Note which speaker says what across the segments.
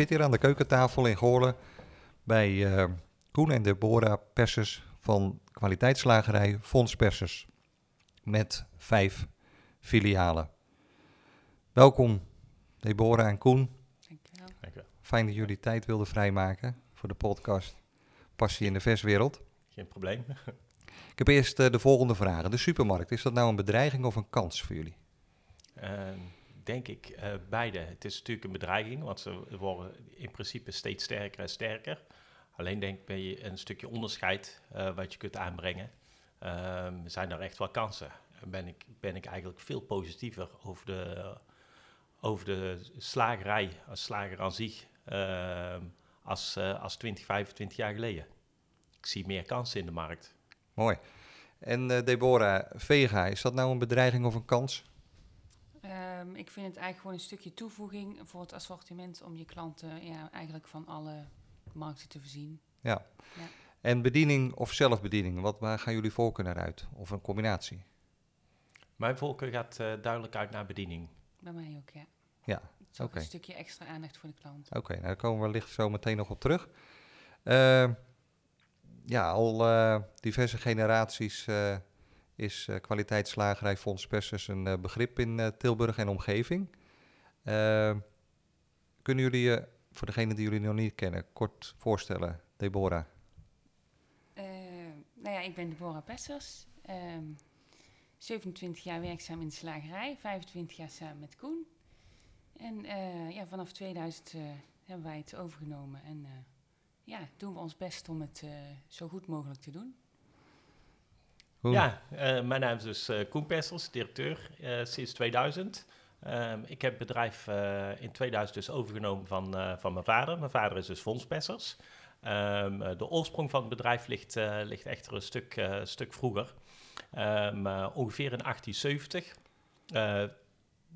Speaker 1: Zit hier aan de keukentafel in Goorlen bij eh, Koen en Deborah Persers van kwaliteitslagerij Fons Persers. Met vijf filialen. Welkom Deborah en Koen.
Speaker 2: Dankjewel.
Speaker 3: Dankjewel.
Speaker 1: Fijn dat jullie tijd wilden vrijmaken voor de podcast Passie in de Verswereld.
Speaker 3: Geen probleem.
Speaker 1: Ik heb eerst eh, de volgende vragen. De supermarkt, is dat nou een bedreiging of een kans voor jullie?
Speaker 3: Ehm, denk ik eh, beide. Het is natuurlijk een bedreiging, want ze worden in principe steeds sterker en sterker. Alleen denk ik ben je een stukje onderscheid eh, wat je kunt aanbrengen. Ehm, zijn er echt wel kansen. En ben ik, ben ik eigenlijk veel positiever over de, over de slagerij als slager aan zich ehm, als, eh, als 20, 25 jaar geleden. Ik zie meer kansen in de markt.
Speaker 1: Mooi. En Deborah, Vega, is dat nou een bedreiging of een kans?
Speaker 2: Ehm, ik vind het eigenlijk gewoon een stukje toevoeging voor het assortiment om je klanten ja, eigenlijk van alle markten te voorzien.
Speaker 1: Ja.
Speaker 2: Ja.
Speaker 1: En bediening of zelfbediening, wat, waar gaan jullie voorkeur naar uit? Of een combinatie?
Speaker 3: Mijn voorkeur gaat eh, duidelijk uit naar bediening.
Speaker 2: Bij mij ook, ja.
Speaker 1: Ja, oké.
Speaker 2: een stukje extra aandacht voor de klant.
Speaker 1: Oké, nou daar komen we wellicht zo meteen nog op terug. Eh, ja, al eh, diverse generaties eh, is eh, kwaliteitsslagerij Fons Persers een eh, begrip in eh, Tilburg en omgeving. Eh, kunnen jullie je, voor degenen die jullie nog niet kennen, kort voorstellen, Deborah?
Speaker 2: Nou ja, ik ben Deborah Pessers. ehm 27 jaar werkzaam in de slagerij, 25 jaar samen met Koen. En ja, vanaf 2000 eh, hebben wij het overgenomen en ja, doen we ons best om het zo goed mogelijk te doen.
Speaker 3: Ja, eh, mijn naam is dus eh, Koen Pessels, directeur eh, sinds 2000. Ehm, ik heb het bedrijf in 2000 dus overgenomen van, van mijn vader. Mijn vader is dus Fons. Ehm, eh, de oorsprong van het bedrijf ligt, ligt echter een stuk, stuk vroeger. Ehm, eh, ongeveer in 1870. eh,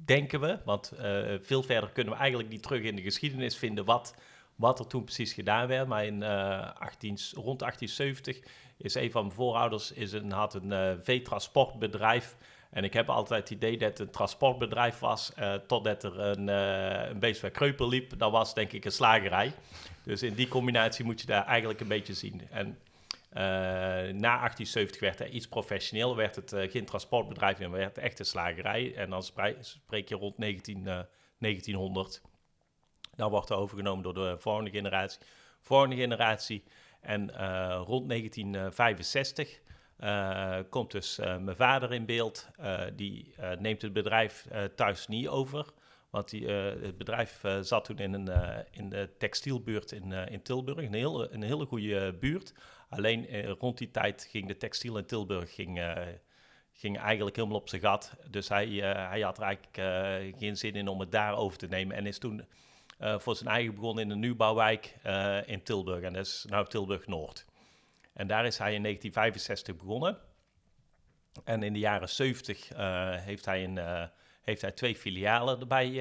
Speaker 3: denken we, want veel verder kunnen we eigenlijk niet terug in de geschiedenis vinden wat, wat er toen precies gedaan werd. Maar in eh 18, rond 1870 is een van mijn voorouders is een, had een eh, veetransportbedrijf. En ik heb altijd het idee dat het een transportbedrijf was, eh, totdat er een, eh een beest bij Kreupel liep. Dat was denk ik een slagerij. Dus in die combinatie moet je daar eigenlijk een beetje zien. En na 1870 werd hij iets professioneel, werd het geen transportbedrijf meer, maar werd het echt een slagerij. En dan spreek je rond 19, eh, 1900. Dan wordt er overgenomen door de volgende generatie. Volgende generatie. En eh, rond 1965 eh, komt dus eh, mijn vader in beeld. Die neemt het bedrijf thuis niet over. Want het bedrijf zat toen in, een, in de textielbuurt in, in Tilburg. Een hele, een hele goede buurt. Alleen rond die tijd ging de textiel in Tilburg ging, ging eigenlijk helemaal op zijn gat. Dus hij, hij had er eigenlijk geen zin in om het daar over te nemen. En is toen eh, voor zijn eigen begonnen in een nieuwbouwwijk eh, in Tilburg. En dat is nou Tilburg Noord. En daar is hij in 1965 begonnen. En in de jaren 70 eh, heeft, hij een, heeft hij twee filialen erbij,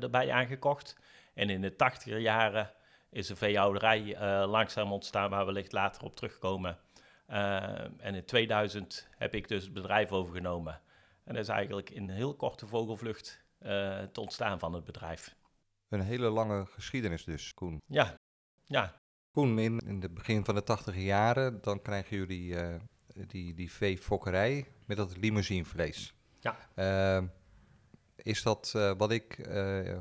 Speaker 3: erbij aangekocht. En in de 80er jaren is een veehouderij eh, langzaam ontstaan, waar we wellicht later op terugkomen. En in 2000 heb ik dus het bedrijf overgenomen. En dat is eigenlijk in een heel korte vogelvlucht eh het ontstaan van het bedrijf.
Speaker 1: Een hele lange geschiedenis dus, Koen.
Speaker 3: Ja, ja,
Speaker 1: Koen, in, in het begin van de tachtige jaren, dan krijgen jullie eh, die, die veefokkerij met dat limousinevlees.
Speaker 3: Ja.
Speaker 1: Ehm, is dat eh, wat ik eh,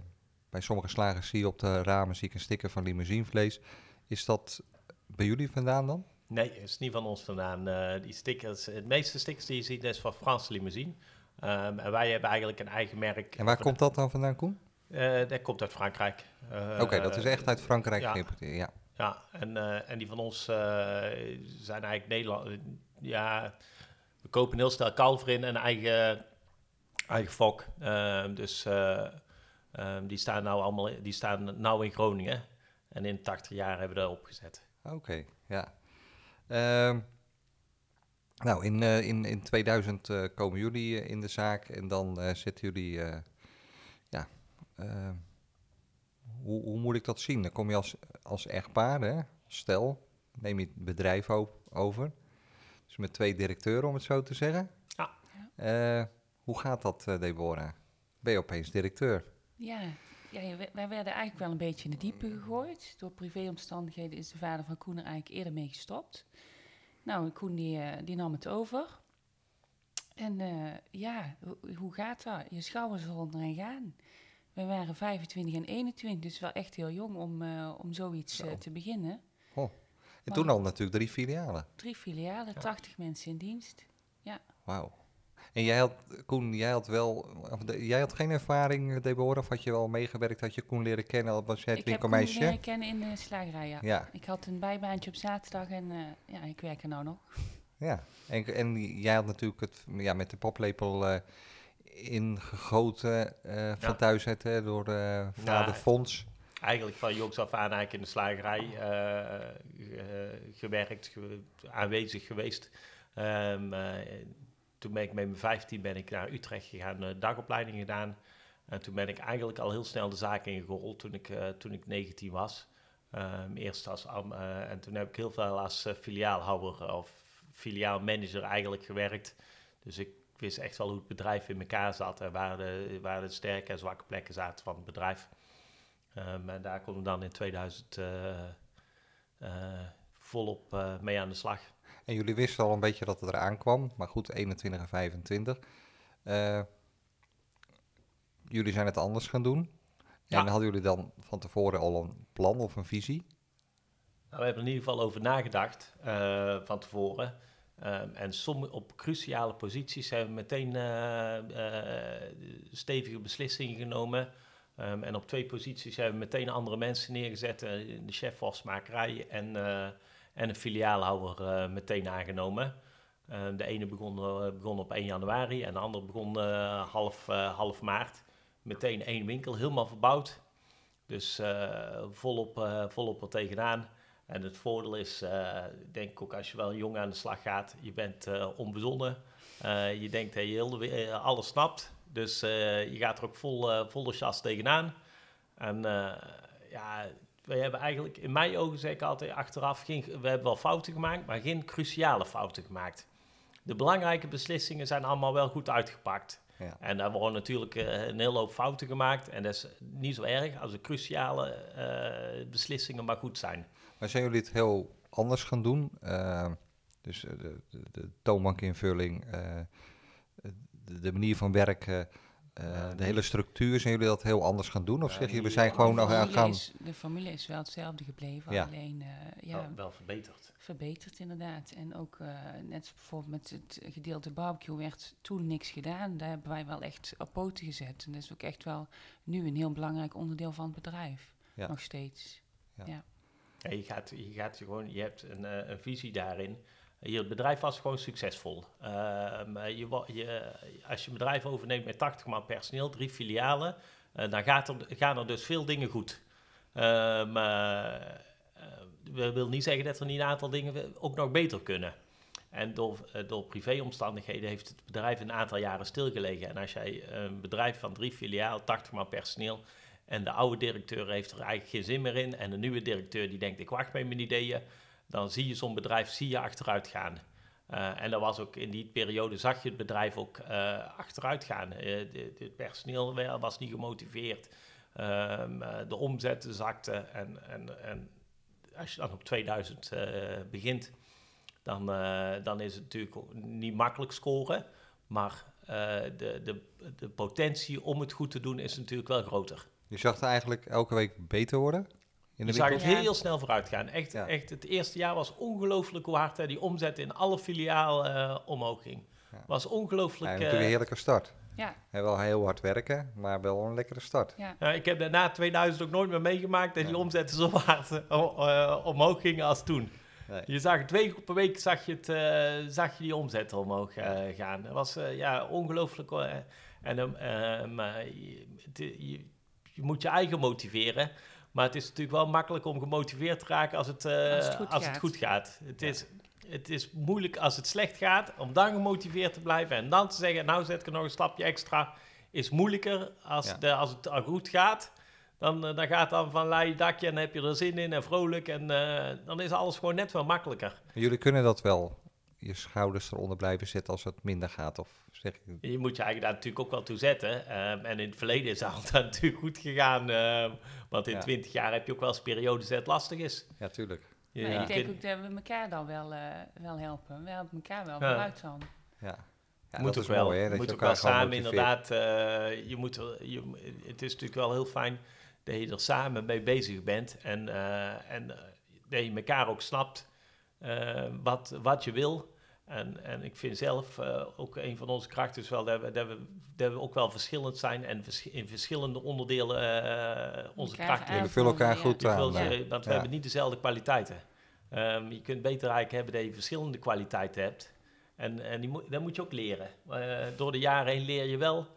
Speaker 1: bij sommige slagers zie op de ramen, zie ik een sticker van limousinevlees. Is dat bij jullie vandaan dan?
Speaker 3: Nee, het is niet van ons vandaan. Eh, die stickers, het meeste stickers die je ziet is van Franse Limousine. Ehm, en wij hebben eigenlijk een eigen merk.
Speaker 1: En waar komt dat dan vandaan, Koen?
Speaker 3: Eh, dat komt uit Frankrijk. Eh,
Speaker 1: Oké, dat is echt uit Frankrijk
Speaker 3: ja.
Speaker 1: geïmporteerd. Ja.
Speaker 3: Ja, en, eh, en die van ons eh, zijn eigenlijk Nederland. Ja, we kopen heel snel kalver in en eigen, Eigen fok. Ehm, dus eh, ehm, die staan nou allemaal die staan nou in Groningen. En in 80 jaar hebben we dat opgezet.
Speaker 1: Oké, ja. Ehm, nou, in, eh, in, in 2000 eh, komen jullie eh, in de zaak en dan eh, zitten jullie, eh, hoe, hoe moet ik dat zien? Dan kom je als, als echtpaar, hè, stel, neem je het bedrijf over. Dus met twee directeuren, om het zo te zeggen.
Speaker 3: Ja.
Speaker 1: Eh, hoe gaat dat, eh, Deborah? Ben je opeens directeur?
Speaker 2: Ja, ja wij werden eigenlijk wel een beetje in de diepe gegooid. Door privéomstandigheden is de vader van Koen er eigenlijk eerder mee gestopt. Nou, Koen die, eh, die nam het over. En eh, ja, ho- hoe gaat dat? Je schouders eronder en gaan. We waren 25 en 21, dus wel echt heel jong om, eh, om zoiets
Speaker 1: Zo.
Speaker 2: eh, te beginnen.
Speaker 1: En toen al natuurlijk drie filialen.
Speaker 2: Drie filialen, 80 mensen in dienst.
Speaker 1: Wauw. En jij had, Koen, jij had wel, jij had geen ervaring, eh, Deborah, of had je wel meegewerkt, had je Koen leren kennen, al was jij het
Speaker 2: ik heb
Speaker 1: winkelmeisje?
Speaker 2: leren kennen in de slagerij, ja.
Speaker 1: Ja,
Speaker 2: Ik had een bijbaantje op zaterdag en ja, ik werk er nou nog.
Speaker 1: ja. En, en jij had natuurlijk het ja, met de poplepel ingegoten eh, van
Speaker 3: Ja.
Speaker 1: thuis uit, hè, door eh vader
Speaker 3: Ja.
Speaker 1: Fons.
Speaker 3: Eigenlijk van jongs af aan eigenlijk in de slagerij eh, ge- gewerkt, ge- aanwezig geweest. Ehm, eh, toen ben ik met mijn 15 ben ik naar Utrecht gegaan, dagopleiding gedaan. En toen ben ik eigenlijk al heel snel de zaak ingerold toen ik, toen ik 19 was. Ehm, eerst als am- en toen heb ik heel veel als eh, filiaalhouder of filiaalmanager eigenlijk gewerkt. Dus ik wist echt wel hoe het bedrijf in elkaar zat en waar de, waar de sterke en zwakke plekken zaten van het bedrijf. Ehm, en daar kon ik dan in 2000 eh, eh, volop eh, mee aan de slag.
Speaker 1: En jullie wisten al een beetje dat het eraan kwam, maar goed, 21 en 25. Eh, jullie zijn het anders gaan doen.
Speaker 3: Ja.
Speaker 1: En hadden jullie dan van tevoren al een plan of een visie?
Speaker 3: Nou, we hebben er in ieder geval over nagedacht van tevoren. Ehm, en op cruciale posities hebben we meteen eh, eh, stevige beslissingen genomen. Ehm, en op twee posities hebben we meteen andere mensen neergezet. eh, de chef wasmakerij en, eh, en een filiaalhouder meteen aangenomen. Ehm, de ene begon, begon op 1 januari en de andere begon half, half maart. Meteen één winkel, helemaal verbouwd. Dus volop, eh, volop er tegenaan. En het voordeel is, eh, denk ik ook als je wel jong aan de slag gaat, je bent eh, onbezonnen. Eh, je denkt dat je heel de alles snapt. Dus je gaat er ook vol, volle chas tegenaan. En ja, we hebben eigenlijk in mijn ogen zeg ik altijd achteraf, geen, we hebben wel fouten gemaakt, maar geen cruciale fouten gemaakt. De belangrijke beslissingen zijn allemaal wel goed uitgepakt.
Speaker 1: Ja.
Speaker 3: En daar worden natuurlijk een hele hoop fouten gemaakt. En dat is niet zo erg als de cruciale beslissingen maar goed zijn.
Speaker 1: Maar zijn jullie het heel anders gaan doen? Eh, dus eh, de, de, de toonbankinvulling, eh, de, de manier van werken, eh, de hele structuur, zijn jullie dat heel anders gaan doen? Of zeg je, we zijn gewoon nog aan gaan...
Speaker 2: is, de formule is wel hetzelfde gebleven,
Speaker 1: Ja.
Speaker 2: alleen eh, ja,
Speaker 3: Wel, wel verbeterd.
Speaker 2: verbeterd inderdaad. En ook eh, net bijvoorbeeld met het gedeelte barbecue werd toen niks gedaan. Daar hebben wij wel echt op poten gezet. En dat is ook echt wel nu een heel belangrijk onderdeel van het bedrijf.
Speaker 1: Ja.
Speaker 2: Nog steeds.
Speaker 3: Ja, je, gaat, je, gewoon, je hebt een, eh, een visie daarin. Je bedrijf was gewoon succesvol. Eh, je, je, als je een bedrijf overneemt met 80 man personeel, drie filialen, eh, dan gaat er, gaan er dus veel dingen goed. Eh, we wil niet zeggen dat er niet een aantal dingen ook nog beter kunnen. En door, door privéomstandigheden heeft het bedrijf een aantal jaren stilgelegen. En als jij een bedrijf van drie filialen, 80 man personeel, en de oude directeur heeft er eigenlijk geen zin meer in. En de nieuwe directeur die denkt, ik wacht met mijn ideeën. Dan zie je zo'n bedrijf zie je achteruit gaan. Eh, en dat was ook in die periode zag je het bedrijf ook eh, achteruit gaan. Eh, Het personeel wa- was niet gemotiveerd. Ehm, eh, de omzetten zakten. En, en, en als je dan op 2000 eh, begint, dan, dan is het natuurlijk niet makkelijk scoren. Maar de, de, de potentie om het goed te doen is natuurlijk wel groter.
Speaker 1: Je zag het eigenlijk elke week beter worden? In
Speaker 3: Je
Speaker 1: de
Speaker 3: zag
Speaker 1: winkel?
Speaker 3: het heel snel vooruit gaan. Echt,
Speaker 1: Ja.
Speaker 3: echt, het eerste jaar was ongelooflijk hoe hard hè, die omzet in alle filiaal eh, omhoog ging.
Speaker 1: Ja.
Speaker 3: Was
Speaker 1: Ja,
Speaker 3: ongelooflijk.
Speaker 1: natuurlijk een
Speaker 3: eh,
Speaker 1: heerlijke start.
Speaker 2: Ja,
Speaker 1: Hè, wel heel hard werken, maar wel een lekkere start.
Speaker 2: ja.
Speaker 3: ja, ik heb daarna 2000 ook nooit meer meegemaakt dat die
Speaker 1: Ja.
Speaker 3: omzetten zo hard eh, eh, omhoog gingen als toen.
Speaker 1: Nee.
Speaker 3: Je zag twee keer per week zag je, het, eh, zag je die omzet omhoog eh, gaan. Dat was eh, ja, ongelooflijk. hoor. En, eh, eh, maar je, je, moet je eigen motiveren. Maar het is natuurlijk wel makkelijk om gemotiveerd te raken als het, eh,
Speaker 2: Als het goed
Speaker 3: als het
Speaker 2: gaat.
Speaker 3: goed gaat. Het, is, het is moeilijk als het slecht gaat om dan gemotiveerd te blijven. En dan te zeggen, nou zet ik er nog een stapje extra. Is moeilijker als,
Speaker 1: Ja.
Speaker 3: de, als het al goed gaat. Dan, eh, dan gaat het dan van lei dakje en dan heb je er zin in en vrolijk. En eh, dan is alles gewoon net wel makkelijker.
Speaker 1: Jullie kunnen dat wel, je schouders eronder blijven zitten als het minder gaat? Of zeg je...
Speaker 3: Je moet je eigenlijk daar natuurlijk ook wel toe zetten. Ehm, en in het verleden is altijd natuurlijk goed gegaan. ehm, want in
Speaker 1: Ja.
Speaker 3: twintig jaar heb je ook wel eens periodes dat het lastig is.
Speaker 1: Ja, tuurlijk.
Speaker 3: Je,
Speaker 2: Maar ik denk ook dat we elkaar dan wel, eh, wel helpen. We helpen elkaar wel
Speaker 3: Ja.
Speaker 2: vooruit dan.
Speaker 1: Ja. Ja,
Speaker 3: moet
Speaker 1: dat
Speaker 3: ook
Speaker 1: is
Speaker 3: wel.
Speaker 1: mooi, hè? Dat
Speaker 3: moet
Speaker 1: je
Speaker 3: ook wel samen inderdaad. eh, je moet, je, het is natuurlijk wel heel fijn dat je er samen mee bezig bent. En, eh, en dat je elkaar ook snapt eh, wat, wat je wil. En, en ik vind zelf eh, ook een van onze krachten is wel dat we, dat, we, dat we ook wel verschillend zijn en vers- in verschillende onderdelen eh, onze
Speaker 2: Elkaar
Speaker 3: krachten
Speaker 1: Jullie vullen elkaar
Speaker 2: Ja.
Speaker 1: goed aan. eh.
Speaker 3: eh, want we
Speaker 1: Ja.
Speaker 3: hebben niet dezelfde kwaliteiten. Ehm, je kunt beter eigenlijk hebben dat je verschillende kwaliteiten hebt. En, en die moet, dat moet je ook leren. Eh, door de jaren heen leer je wel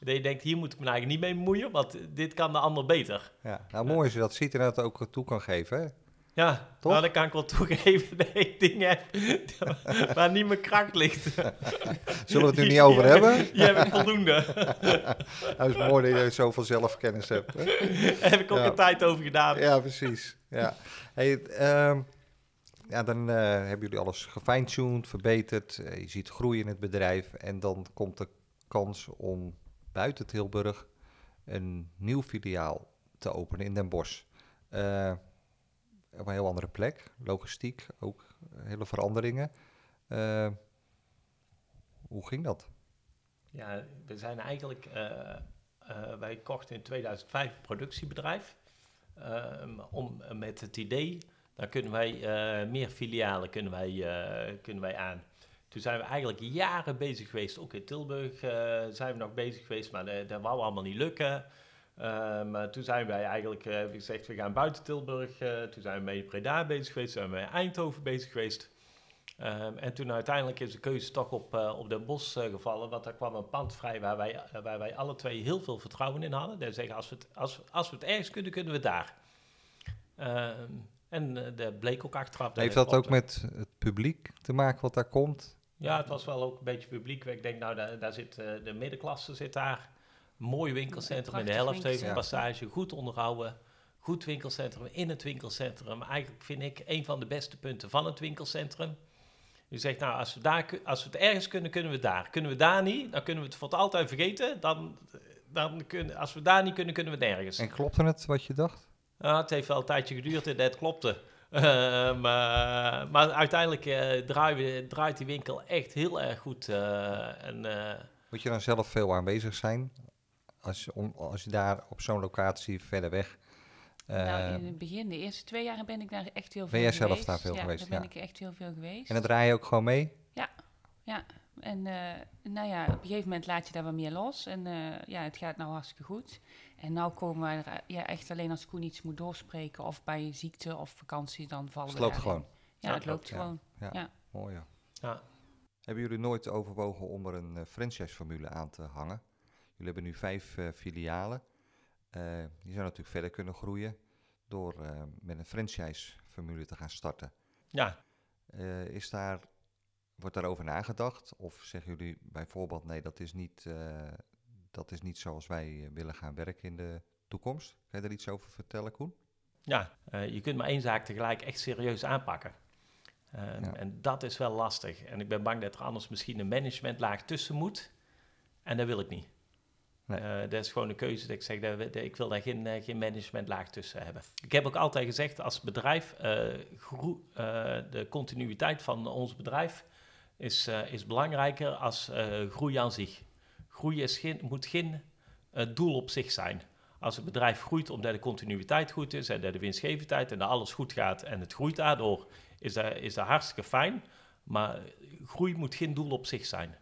Speaker 3: dat je denkt, hier moet ik me eigenlijk niet mee bemoeien, want dit kan de ander beter.
Speaker 1: Ja. Nou, mooi als je dat ziet en dat ook toe kan geven. Hè?
Speaker 3: Ja,
Speaker 1: Toch?
Speaker 3: nou, dan kan ik wel toegeven dat ik dingen heb waar niet mijn kracht ligt.
Speaker 1: Zullen we het nu niet over hebben?
Speaker 3: Hier heb ik voldoende.
Speaker 1: Nou, is mooi dat je zoveel zelfkennis hebt. Hè?
Speaker 3: Daar heb ik ook
Speaker 1: Ja.
Speaker 3: een tijd over gedaan.
Speaker 1: Ja, precies. Ja. Hey, ehm, ja, dan eh, hebben jullie alles gefine-tuned, verbeterd. Eh, je ziet groei in het bedrijf. En dan komt de kans om buiten Tilburg een nieuw filiaal te openen in Den Bosch. Eh, op een heel andere plek. Logistiek, ook hele veranderingen. Eh, hoe ging dat?
Speaker 3: Ja, we zijn eigenlijk, eh, eh, wij kochten in 2005 een productiebedrijf. ehm, om, met het idee, dan kunnen wij eh, meer filialen kunnen wij, eh, kunnen wij aan. Toen zijn we eigenlijk jaren bezig geweest, ook in Tilburg eh, zijn we nog bezig geweest, maar dat wou allemaal niet lukken. Eh, maar toen zijn wij eigenlijk eh, hebben gezegd, we gaan buiten Tilburg. eh, toen zijn we met Breda bezig geweest, toen zijn we met Eindhoven bezig geweest. Ehm, en toen uiteindelijk is de keuze toch op, eh, op Den Bosch eh, gevallen, want daar kwam een pand vrij waar wij, eh, waar wij alle twee heel veel vertrouwen in hadden. Dat zeggen, als we het, als, als we het ergens kunnen, kunnen we het daar. Ehm, en eh, dat bleek ook achteraf.
Speaker 1: Heeft dat ook met het publiek te maken wat daar komt?
Speaker 3: Ja, het was wel ook een beetje publiek. Ik denk, nou, daar, daar zit eh, de middenklasse zit daar. Mooi winkelcentrum in de
Speaker 2: Prachtig
Speaker 3: Helfthavenpassage, goed onderhouden. Goed winkelcentrum in het winkelcentrum. Eigenlijk vind ik een van de beste punten van het winkelcentrum. Je zegt, nou, als we, daar, als we het ergens kunnen, kunnen we het daar. Kunnen we daar niet, dan kunnen we het voor het altijd vergeten. Dan, dan kunnen, als we daar niet kunnen, kunnen we het ergens.
Speaker 1: En klopte het wat je dacht?
Speaker 3: Het heeft wel een tijdje geduurd en dat klopte. Eh, maar, maar uiteindelijk eh, draaien we- draait die winkel echt heel erg goed. eh, en, eh,
Speaker 1: Moet je dan zelf veel aanwezig zijn? Als je, om, als je daar op zo'n locatie verder weg... eh,
Speaker 2: nou, in het begin, de eerste twee jaar ben ik daar echt heel veel
Speaker 1: Ben jij zelf
Speaker 2: geweest.
Speaker 1: daar veel
Speaker 2: ja,
Speaker 1: geweest,
Speaker 2: daar ben
Speaker 1: ja.
Speaker 2: ik echt heel veel geweest.
Speaker 1: en dan draai je ook gewoon mee?
Speaker 2: En eh, nou ja, op een gegeven moment laat je daar wat meer los. En eh, ja, het gaat nou hartstikke goed. En nou komen wij er ja, echt alleen als Koen iets moet doorspreken... of bij ziekte of vakantie, dan vallen
Speaker 1: Het
Speaker 2: we
Speaker 1: loopt
Speaker 2: daarin.
Speaker 1: gewoon.
Speaker 2: Ja,
Speaker 3: Ja,
Speaker 2: het loopt
Speaker 1: ja.
Speaker 2: gewoon.
Speaker 1: Ja,
Speaker 2: Ja.
Speaker 1: mooi ja.
Speaker 3: ja.
Speaker 1: Hebben jullie nooit overwogen om er een eh, franchise-formule aan te hangen? Jullie hebben nu vijf eh, filialen. Eh die zou natuurlijk verder kunnen groeien door eh, met een franchise-formule te gaan starten.
Speaker 3: ja,
Speaker 1: is daar, wordt daarover nagedacht? Of zeggen jullie bijvoorbeeld, nee, dat is niet, dat is niet zoals wij willen gaan werken in de toekomst? Kan je daar iets over vertellen, Koen?
Speaker 3: ja. Je kunt maar één zaak tegelijk echt serieus aanpakken. Ehm,
Speaker 1: Ja.
Speaker 3: En dat is wel lastig. En ik ben bang dat er anders misschien een managementlaag tussen moet. En dat wil ik niet. Eh, dat is gewoon een keuze dat ik zeg, dat, ik wil daar geen, eh, geen managementlaag tussen hebben. Ik heb ook altijd gezegd, als bedrijf, eh, groe- de continuïteit van ons bedrijf is, is belangrijker als groei aan zich. Groei geen, moet geen doel op zich zijn. Als het bedrijf groeit omdat de continuïteit goed is en de winstgevendheid en dat alles goed gaat en het groeit daardoor, is dat, is dat hartstikke fijn. Maar groei moet geen doel op zich zijn.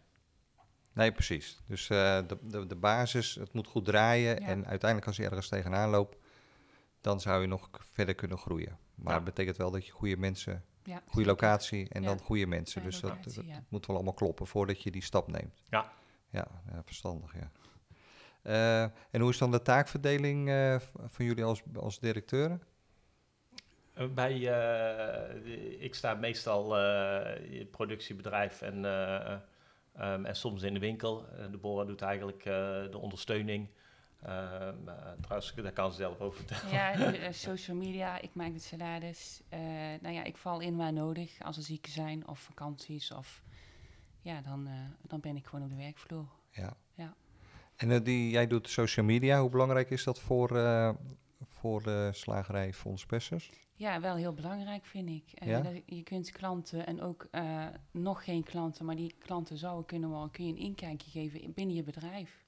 Speaker 1: Nee, precies. Dus eh, de, de, de basis, het moet goed draaien.
Speaker 2: Ja.
Speaker 1: En uiteindelijk als je ergens tegenaan loopt, dan zou je nog verder kunnen groeien. Maar
Speaker 3: Ja.
Speaker 1: het betekent wel dat je goede mensen
Speaker 2: Ja,
Speaker 1: Goede
Speaker 2: zeker.
Speaker 1: locatie en
Speaker 2: Ja.
Speaker 1: dan goede mensen. Dus dat,
Speaker 2: locatie,
Speaker 1: dat
Speaker 2: ja.
Speaker 1: moet wel allemaal kloppen voordat je die stap neemt.
Speaker 3: Ja.
Speaker 1: Ja, ja verstandig, ja. Eh, en hoe is dan de taakverdeling eh, van jullie als, als directeuren?
Speaker 3: Bij, eh, ik sta meestal eh, in het productiebedrijf en, eh, ehm, en soms in de winkel. Eh, Deborah doet eigenlijk eh, de ondersteuning. Ehm, eh, trouwens, daar kan ze zelf over vertellen.
Speaker 2: Ja, de, eh, social media, ik maak de salades. Eh, nou ja, ik val in waar nodig. Als er zieken zijn of vakanties of... Ja, dan, eh, dan ben ik gewoon op de werkvloer.
Speaker 1: Ja.
Speaker 2: Ja.
Speaker 1: En die, jij doet social media. Hoe belangrijk is dat voor, eh, voor de slagerij Fons Pessers?
Speaker 2: Ja, wel heel belangrijk vind ik. Eh,
Speaker 1: Ja?
Speaker 2: je kunt klanten en ook eh, nog geen klanten, maar die klanten zouden kunnen wel, kun je een inkijkje geven in- binnen je bedrijf.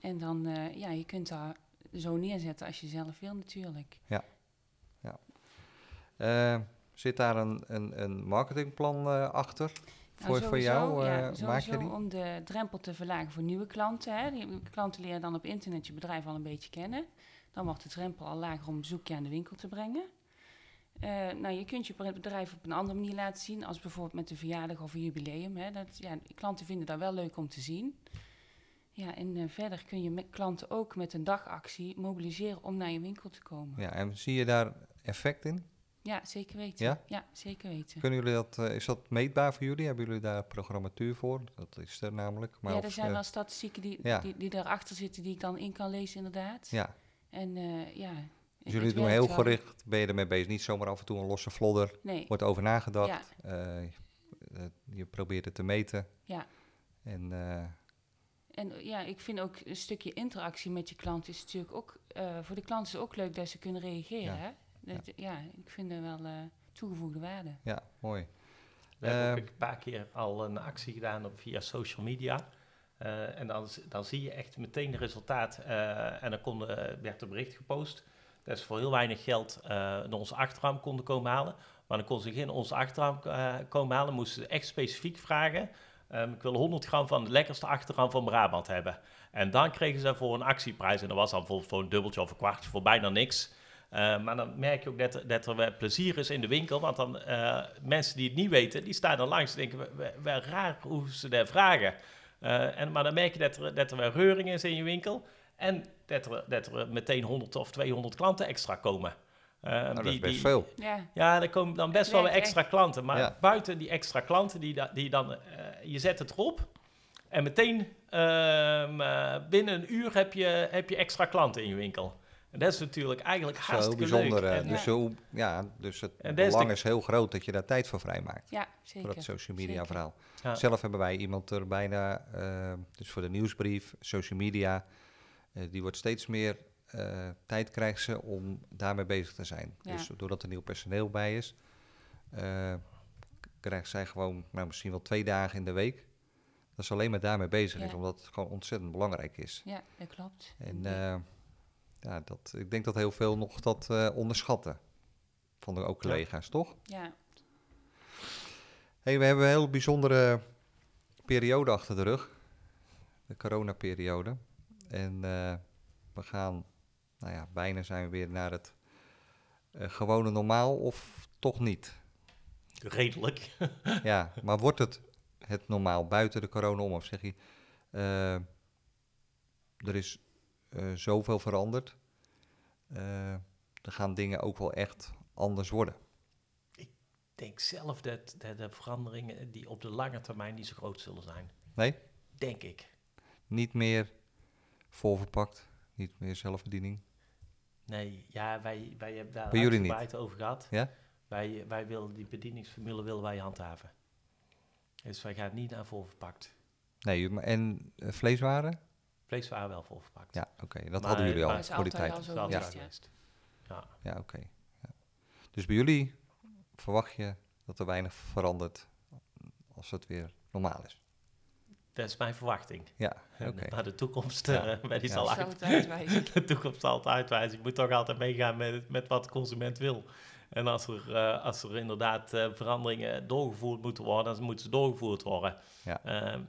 Speaker 2: En dan, eh, ja, je kunt daar zo neerzetten als je zelf wil natuurlijk.
Speaker 1: Eh, zit daar een, een, een marketingplan achter?
Speaker 2: Nou,
Speaker 1: Voor, voor jou
Speaker 2: ja,
Speaker 1: maak je die?
Speaker 2: om de drempel te verlagen voor nieuwe klanten. Hè. Die klanten leren dan op internet je bedrijf al een beetje kennen. Dan wordt de drempel al lager om een bezoekje aan de winkel te brengen. Eh, nou, je kunt je bedrijf op een andere manier laten zien, als bijvoorbeeld met een verjaardag of een jubileum. Hè. Dat, ja, klanten vinden dat wel leuk om te zien. Ja, en eh, verder kun je met klanten ook met een dagactie mobiliseren om naar je winkel te komen. Ja,
Speaker 1: Ja, en zie je daar effect in?
Speaker 2: zeker weten.
Speaker 1: Ja?
Speaker 2: zeker weten.
Speaker 1: Kunnen jullie dat, eh, is dat meetbaar voor jullie? Hebben jullie daar programmatuur voor? Dat is er namelijk. Maar
Speaker 2: ja,
Speaker 1: of,
Speaker 2: er zijn wel statistieken die,
Speaker 1: ja.
Speaker 2: die, die erachter zitten die ik dan in kan lezen inderdaad.
Speaker 1: Ja,
Speaker 2: En eh, ja.
Speaker 1: dus jullie doen heel
Speaker 2: wel.
Speaker 1: gericht, ben je ermee bezig? Niet zomaar af en toe een losse vlodder,
Speaker 2: Nee,
Speaker 1: wordt over nagedacht.
Speaker 2: Ja.
Speaker 1: eh, eh, je probeert het te meten.
Speaker 2: ja.
Speaker 1: En eh,
Speaker 2: En ja, ik vind ook een stukje interactie met je klant is natuurlijk ook... eh, voor de klant is het ook leuk dat ze kunnen reageren,
Speaker 1: Ja.
Speaker 2: hè? Dat, ja. ik vind er wel eh, toegevoegde waarde.
Speaker 1: ja, mooi.
Speaker 3: We hebben ook een paar keer al een actie gedaan op, via social media. Eh, en dan, dan zie je echt meteen resultaat. eh, en dan kon, eh, werd er bericht gepost. Dat ze voor heel weinig geld naar onze achterraam konden komen halen. Maar dan kon ze geen onze achterraam eh, komen halen. Moesten ze echt specifiek vragen. ehm, ik wil 100 gram van de lekkerste achterraam van Brabant hebben. En dan kregen ze voor een actieprijs. En dat was dan bijvoorbeeld voor een dubbeltje of een kwartje voor bijna niks. Maar dan merk je ook dat, dat er plezier is in de winkel. Want dan mensen die het niet weten, die staan er langs. Die denken, wel- raar hoe ze dat vragen. Eh, en, maar dan merk je dat er, dat er wel reuring is in je winkel. En dat er, dat er meteen 100 of 200 klanten extra komen. Eh,
Speaker 1: nou, dat
Speaker 3: die-
Speaker 1: is best
Speaker 3: die-
Speaker 1: veel.
Speaker 2: Ja,
Speaker 3: Ja, er komen dan best wel weer extra klanten. Maar
Speaker 1: Ja.
Speaker 3: buiten die extra klanten, die, da- die dan, eh, je zet het erop. En meteen ehm, eh, binnen een uur heb je, heb je extra klanten in je winkel. En dat is natuurlijk eigenlijk
Speaker 1: Zo
Speaker 3: hartstikke
Speaker 1: bijzonder.
Speaker 3: leuk.
Speaker 1: eh,
Speaker 3: En,
Speaker 1: dus,
Speaker 2: Ja.
Speaker 1: zo, ja, dus het
Speaker 3: En dat is
Speaker 1: belang
Speaker 3: de-
Speaker 1: is heel groot dat je daar tijd voor vrijmaakt.
Speaker 2: ja
Speaker 1: Voor
Speaker 2: zeker.
Speaker 1: dat social media
Speaker 2: zeker.
Speaker 1: verhaal.
Speaker 3: Ja.
Speaker 1: Zelf hebben wij iemand er bijna, eh, dus voor de nieuwsbrief, social media, eh, die wordt steeds meer eh, tijd krijgt ze om daarmee bezig te zijn.
Speaker 2: Ja.
Speaker 1: Dus doordat er nieuw personeel bij is, eh, krijgt zij gewoon nou, misschien wel twee dagen in de week. Dat ze alleen maar daarmee bezig is, omdat het gewoon ontzettend belangrijk is.
Speaker 2: Ja, dat klopt.
Speaker 1: En
Speaker 2: Ja.
Speaker 1: dat, ik denk dat heel veel nog dat eh, onderschatten. Van de ook collega's, toch?
Speaker 2: ja,
Speaker 1: Hey, we hebben een heel bijzondere periode achter de rug. De coronaperiode. En eh, we gaan, nou ja, bijna zijn we weer naar het eh, gewone normaal of toch niet.
Speaker 3: Redelijk.
Speaker 1: ja, maar wordt het het normaal buiten de corona om? Of zeg je, eh, er is zoveel veranderd. Eh, er gaan dingen ook wel echt anders worden.
Speaker 3: Ik denk zelf dat, dat de veranderingen die op de lange termijn niet zo groot zullen zijn.
Speaker 1: Nee?
Speaker 3: Denk ik.
Speaker 1: Niet meer voorverpakt, niet meer zelfbediening.
Speaker 3: Nee, ja, wij, wij hebben daar uitgebreid over gehad.
Speaker 1: Ja?
Speaker 3: Wij, wij willen die bedieningsformule willen wij handhaven. Dus wij gaan niet naar voorverpakt.
Speaker 1: Nee, en eh, vleeswaren?
Speaker 3: Vleeswaren wel voorverpakt.
Speaker 1: Ja, oké. Dat
Speaker 3: Maar-
Speaker 1: hadden jullie al voor die tijd.
Speaker 2: al zo ja.
Speaker 3: Ja.
Speaker 1: Ja, oké. Ja. Dus bij jullie verwacht je dat er weinig verandert als het weer normaal is?
Speaker 3: Dat is mijn verwachting.
Speaker 1: Ja, oké.
Speaker 3: Maar de toekomst,
Speaker 1: Ja.
Speaker 3: eh, die
Speaker 1: Ja.
Speaker 3: zal uit.
Speaker 2: uitwijzen.
Speaker 3: De toekomst zal het uitwijzen. Je moet toch altijd meegaan met, met wat de consument wil. En als er, eh, als er inderdaad eh, veranderingen doorgevoerd moeten worden, dan moeten ze doorgevoerd worden.
Speaker 1: Ja.
Speaker 3: Ehm,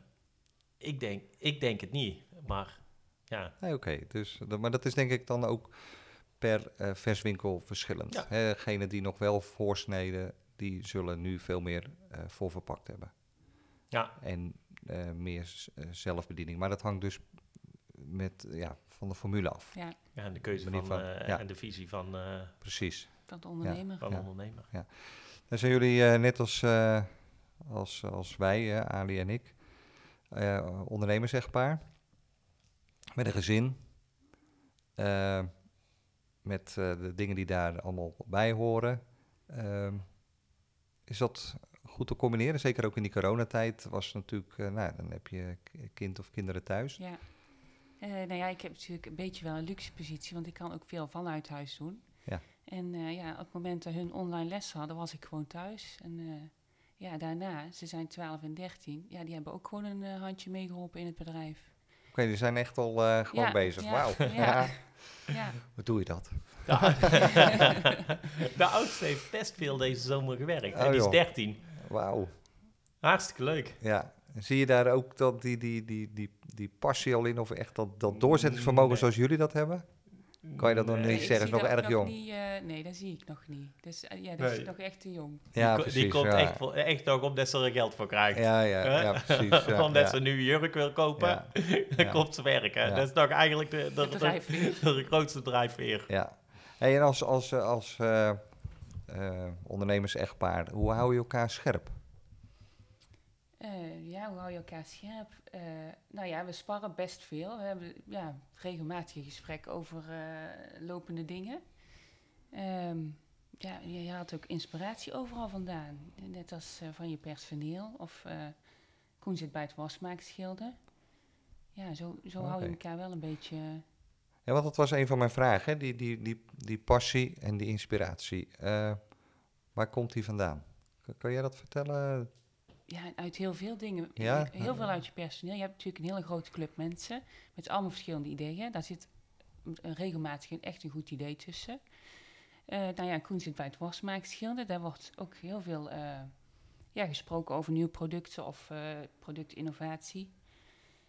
Speaker 3: ik, denk, ik denk het niet, maar ja.
Speaker 1: Nee, oké. Dus, dat- maar dat is denk ik dan ook per eh, verswinkel verschillend.
Speaker 3: Ja.
Speaker 1: Hè, Degene die nog wel voorsneden, die zullen nu veel meer eh voorverpakt hebben.
Speaker 3: Ja,
Speaker 1: En eh, meer eh, zelfbediening. Maar dat hangt dus met, ja, van de formule af.
Speaker 2: Ja,
Speaker 3: ja en de keuze van,
Speaker 1: van-
Speaker 3: eh,
Speaker 1: ja.
Speaker 3: en de visie van, eh,
Speaker 1: Precies.
Speaker 2: van de ondernemer.
Speaker 3: van de
Speaker 1: Ja.
Speaker 3: ondernemer.
Speaker 1: Dan zijn jullie eh, net als, eh, als, als wij, Ali en ik, eh ondernemers echtpaar. Met een gezin. eh, met eh, de dingen die daar allemaal bij horen. Ehm, is dat goed te combineren? Zeker ook in die coronatijd was natuurlijk, eh, nou, dan heb je kind of kinderen thuis.
Speaker 2: Ja. Nou ja, ik heb natuurlijk een beetje wel een luxe positie, want ik kan ook veel vanuit huis doen.
Speaker 1: Ja.
Speaker 2: En ja, op het moment dat hun online les hadden, was ik gewoon thuis. En ja, daarna, ze zijn 12 en 13, ja, die hebben ook gewoon een handje meegeholpen in het bedrijf.
Speaker 1: Oké, die zijn echt al eh, gewoon
Speaker 2: Ja,
Speaker 1: bezig.
Speaker 2: ja,
Speaker 1: Wauw.
Speaker 2: ja. Ja,
Speaker 1: Hoe doe je dat?
Speaker 3: De, oudste heeft best veel deze zomer gewerkt.
Speaker 1: Oh,
Speaker 3: en die is
Speaker 1: joh.
Speaker 3: 13.
Speaker 1: Wauw.
Speaker 3: Hartstikke leuk.
Speaker 1: Ja. Zie je daar ook dat die, die, die, die, die passie al in, of echt dat, dat doorzettingsvermogen
Speaker 3: Nee.
Speaker 1: zoals jullie dat hebben? Kan je dat nog niet zeggen? Is nog erg jong.
Speaker 2: Niet, eh, nee, dat zie ik nog niet. Dus eh, ja, dat
Speaker 3: Nee.
Speaker 2: is nog echt te jong.
Speaker 1: Ja,
Speaker 3: die, ko- die
Speaker 1: precies.
Speaker 3: komt
Speaker 1: ja.
Speaker 3: echt, voor- echt nog omdat ze er geld voor krijgt.
Speaker 1: Ja, ja, ja, precies. Ja,
Speaker 3: omdat
Speaker 1: ja.
Speaker 3: ze nu een jurk wil kopen,
Speaker 1: Ja.
Speaker 3: dan
Speaker 1: Ja.
Speaker 3: komt ze werken.
Speaker 1: Ja.
Speaker 3: Dat is nog eigenlijk de, de,
Speaker 2: De
Speaker 3: de,
Speaker 2: drijfveer.
Speaker 3: de grootste drijfveer.
Speaker 1: Ja. Hey, en als, als, eh, als eh, eh, ondernemers echtpaar, hoe hou je elkaar scherp?
Speaker 2: Eh, ja, hoe hou je elkaar scherp? Eh, nou ja, we sparren best veel. We hebben ja, regelmatig gesprekken over eh, lopende dingen. Ehm, ja, je, je haalt ook inspiratie overal vandaan. Net als van je personeel. Of Koen zit bij het wasmaakschilder. Ja, zo, zo hou je elkaar wel een beetje...
Speaker 1: Ja, want dat was een van mijn vragen, hè? Die, die, die, die passie en die inspiratie. Waar komt die vandaan? Kan, kan jij dat vertellen?
Speaker 2: Ja, uit heel veel dingen.
Speaker 1: Ja?
Speaker 2: Heel veel uit je personeel. Je hebt natuurlijk een hele grote club mensen met allemaal verschillende ideeën. Daar zit regelmatig een, echt een goed idee tussen. Eh nou ja, Koen zit bij het wasmaakschilder. Daar wordt ook heel veel eh, ja, gesproken over nieuwe producten of eh, productinnovatie.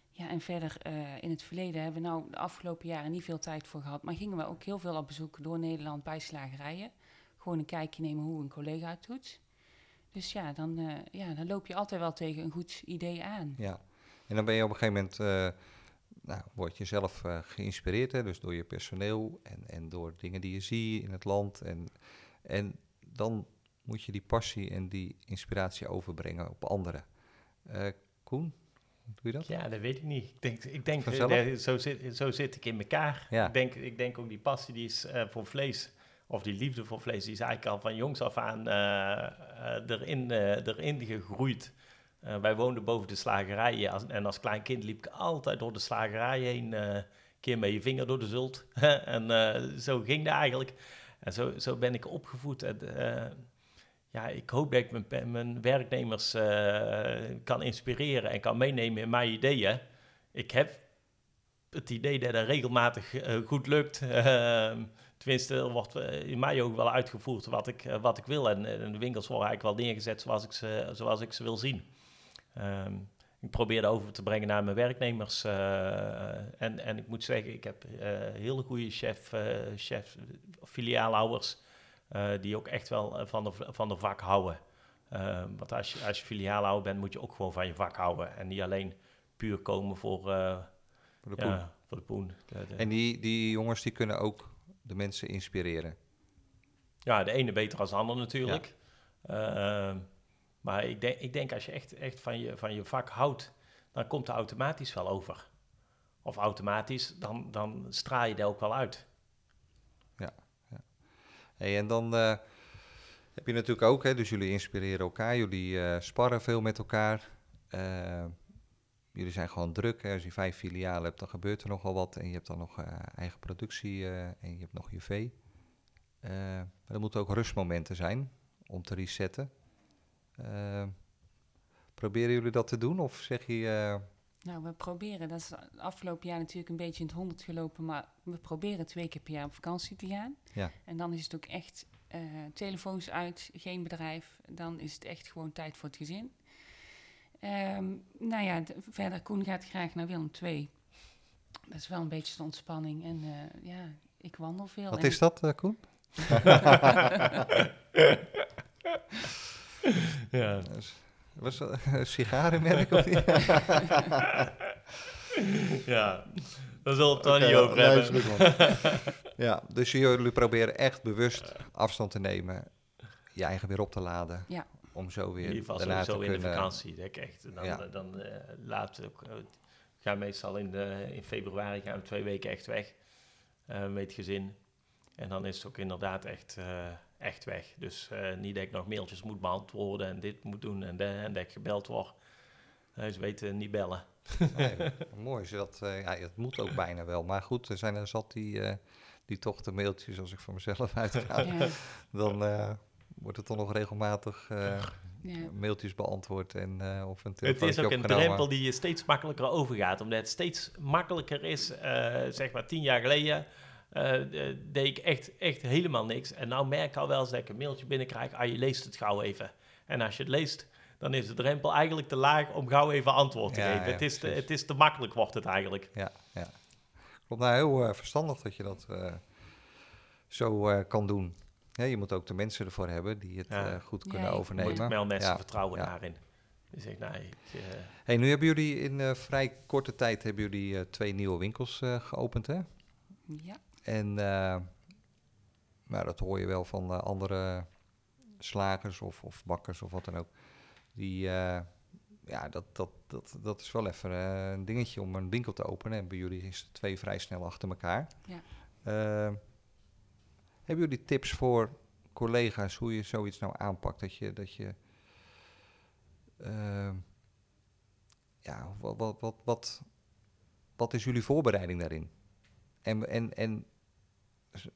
Speaker 2: Ja, en verder in het verleden hebben we nou de afgelopen jaren niet veel tijd voor gehad. Maar gingen we ook heel veel op bezoek door Nederland bij slagerijen. Gewoon een kijkje nemen hoe een collega het doet. Dus ja, dan, eh, ja, dan loop je altijd wel tegen een goed idee aan.
Speaker 1: Ja. En dan ben je op een gegeven moment, eh, nou, word je zelf eh, geïnspireerd, hè? dus door je personeel en, en door dingen die je ziet in het land. En, en dan moet je die passie en die inspiratie overbrengen op anderen. Eh, Koen, hoe doe je dat?
Speaker 3: Ja, dat weet ik niet. Ik denk, ik denk
Speaker 1: Vanzelf?
Speaker 3: zo, zit, zo zit ik in elkaar.
Speaker 1: Ja.
Speaker 3: Ik, denk, ik denk ook die passie die is eh, voor vlees, of die liefde voor vlees, die is eigenlijk al van jongs af aan eh, eh, erin, eh, erin gegroeid. Wij woonden boven de slagerij en als klein kind liep ik altijd door de slagerij heen. een keer met je vinger door de zult. en zo ging dat eigenlijk. En zo, zo ben ik opgevoed. En, ja, ik hoop dat ik mijn, mijn werknemers kan inspireren en kan meenemen in mijn ideeën. Ik heb het idee dat dat regelmatig goed lukt. Ehm, tenminste, er wordt eh, in mij ook wel uitgevoerd wat ik, eh, wat ik wil. En, en de winkels worden eigenlijk wel neergezet zoals ik ze, zoals ik ze wil zien. Ehm, ik probeer dat over te brengen naar mijn werknemers. eh, en, en ik moet zeggen, ik heb eh, hele goede chef, eh, chef filiaalhouders eh, die ook echt wel eh, van de, van de vak houden. Ehm, want als je, als je filiaalhouder bent, moet je ook gewoon van je vak houden. En niet alleen puur komen voor, eh,
Speaker 1: Voor de poen.
Speaker 3: ja, voor de poen. De- de-
Speaker 1: En die, die jongens die kunnen ook de mensen inspireren.
Speaker 3: Ja, de ene beter als de ander natuurlijk. Ehm, maar ik denk, ik denk als je echt, echt van, je, van je vak houdt, dan komt het automatisch wel over. Of automatisch, dan, dan straal je dat ook wel uit.
Speaker 1: Hey, en dan eh, heb je natuurlijk ook, hè, dus jullie inspireren elkaar, jullie eh, sparren veel met elkaar. Jullie zijn gewoon druk. Hè. Als je vijf filialen hebt, dan gebeurt er nogal wat. En je hebt dan nog eh, eigen productie eh, en je hebt nog je vee. Eh, maar er moeten ook rustmomenten zijn om te resetten. Proberen jullie dat te doen? Of zeg je,
Speaker 2: Nou, we proberen, dat is het afgelopen jaar natuurlijk een beetje in het honderd gelopen, maar we proberen twee keer per jaar op vakantie te gaan.
Speaker 1: Ja.
Speaker 2: En dan is het ook echt telefoons uit, geen bedrijf. Dan is het echt gewoon tijd voor het gezin. Ehm, nou ja, verder, Koen gaat graag naar Willem II. Dat is wel een beetje de ontspanning. En eh, ja, ik wandel veel.
Speaker 1: wat
Speaker 2: en
Speaker 1: is dat, eh, Koen?
Speaker 3: ja.
Speaker 1: Dus, Was dat een sigarenmerk of niet?
Speaker 3: ja, daar zullen we het
Speaker 1: Oké,
Speaker 3: niet over hebben.
Speaker 1: ja, dus jullie proberen echt bewust afstand te nemen, je eigen weer op te laden.
Speaker 2: Ja.
Speaker 1: Om zo
Speaker 3: In
Speaker 1: weer
Speaker 3: ieder geval
Speaker 1: daarna
Speaker 3: sowieso
Speaker 1: te
Speaker 3: in de vakantie. Dat ik echt, dan
Speaker 1: Ja.
Speaker 3: dan eh, laat ook, eh, we gaan meestal in, de, in februari gaan we twee weken echt weg eh, met het gezin. En dan is het ook inderdaad echt, eh, echt weg. Dus eh, niet dat ik nog mailtjes moet beantwoorden en dit moet doen en, de, en dat ik gebeld word. Eh, ze weten niet bellen.
Speaker 1: Nee, mooi is dat. eh, ja, het moet ook bijna wel. Maar goed, er zijn er zat die, eh, die toch de mailtjes, als ik voor mezelf uitga,
Speaker 2: Ja,
Speaker 1: dan eh, wordt het toch nog regelmatig eh,
Speaker 2: ja.
Speaker 1: mailtjes beantwoord en eh, of een
Speaker 3: Het is ook een drempel die je steeds makkelijker overgaat. Omdat het steeds makkelijker is, eh, zeg maar tien jaar geleden, deed ik echt, echt helemaal niks. En nou merk ik al wel eens dat ik een mailtje binnenkrijg, ah, je leest het gauw even. En als je het leest, dan is de drempel eigenlijk te laag om gauw even antwoord te
Speaker 1: Ja,
Speaker 3: geven.
Speaker 1: ja,
Speaker 3: het, is te, het is te makkelijk, wordt het eigenlijk.
Speaker 1: Ja, ja. Klopt, nou heel verstandig dat je dat eh, zo eh, kan doen. Ja, je moet ook de mensen ervoor hebben die het
Speaker 3: Ja.
Speaker 1: eh, goed
Speaker 2: Ja,
Speaker 1: kunnen overnemen.
Speaker 3: Moet ik wel mensen
Speaker 1: Ja,
Speaker 3: vertrouwen
Speaker 1: ja.
Speaker 3: daarin. Dus ik, nee, ik, eh,
Speaker 1: Hey, nu hebben jullie in eh, vrij korte tijd hebben jullie, eh, twee nieuwe winkels eh, geopend, hè?
Speaker 2: ja.
Speaker 1: En eh, nou, dat hoor je wel van andere slagers of, of bakkers of wat dan ook. Die, eh, ja, dat, dat, dat, dat is wel even eh, een dingetje om een winkel te openen. En bij jullie is het twee vrij snel achter elkaar.
Speaker 2: Ja.
Speaker 1: Hebben jullie tips voor collega's hoe je zoiets nou aanpakt? Dat je, dat je eh, ja, wat, wat, wat, wat, wat is jullie voorbereiding daarin? En, en, en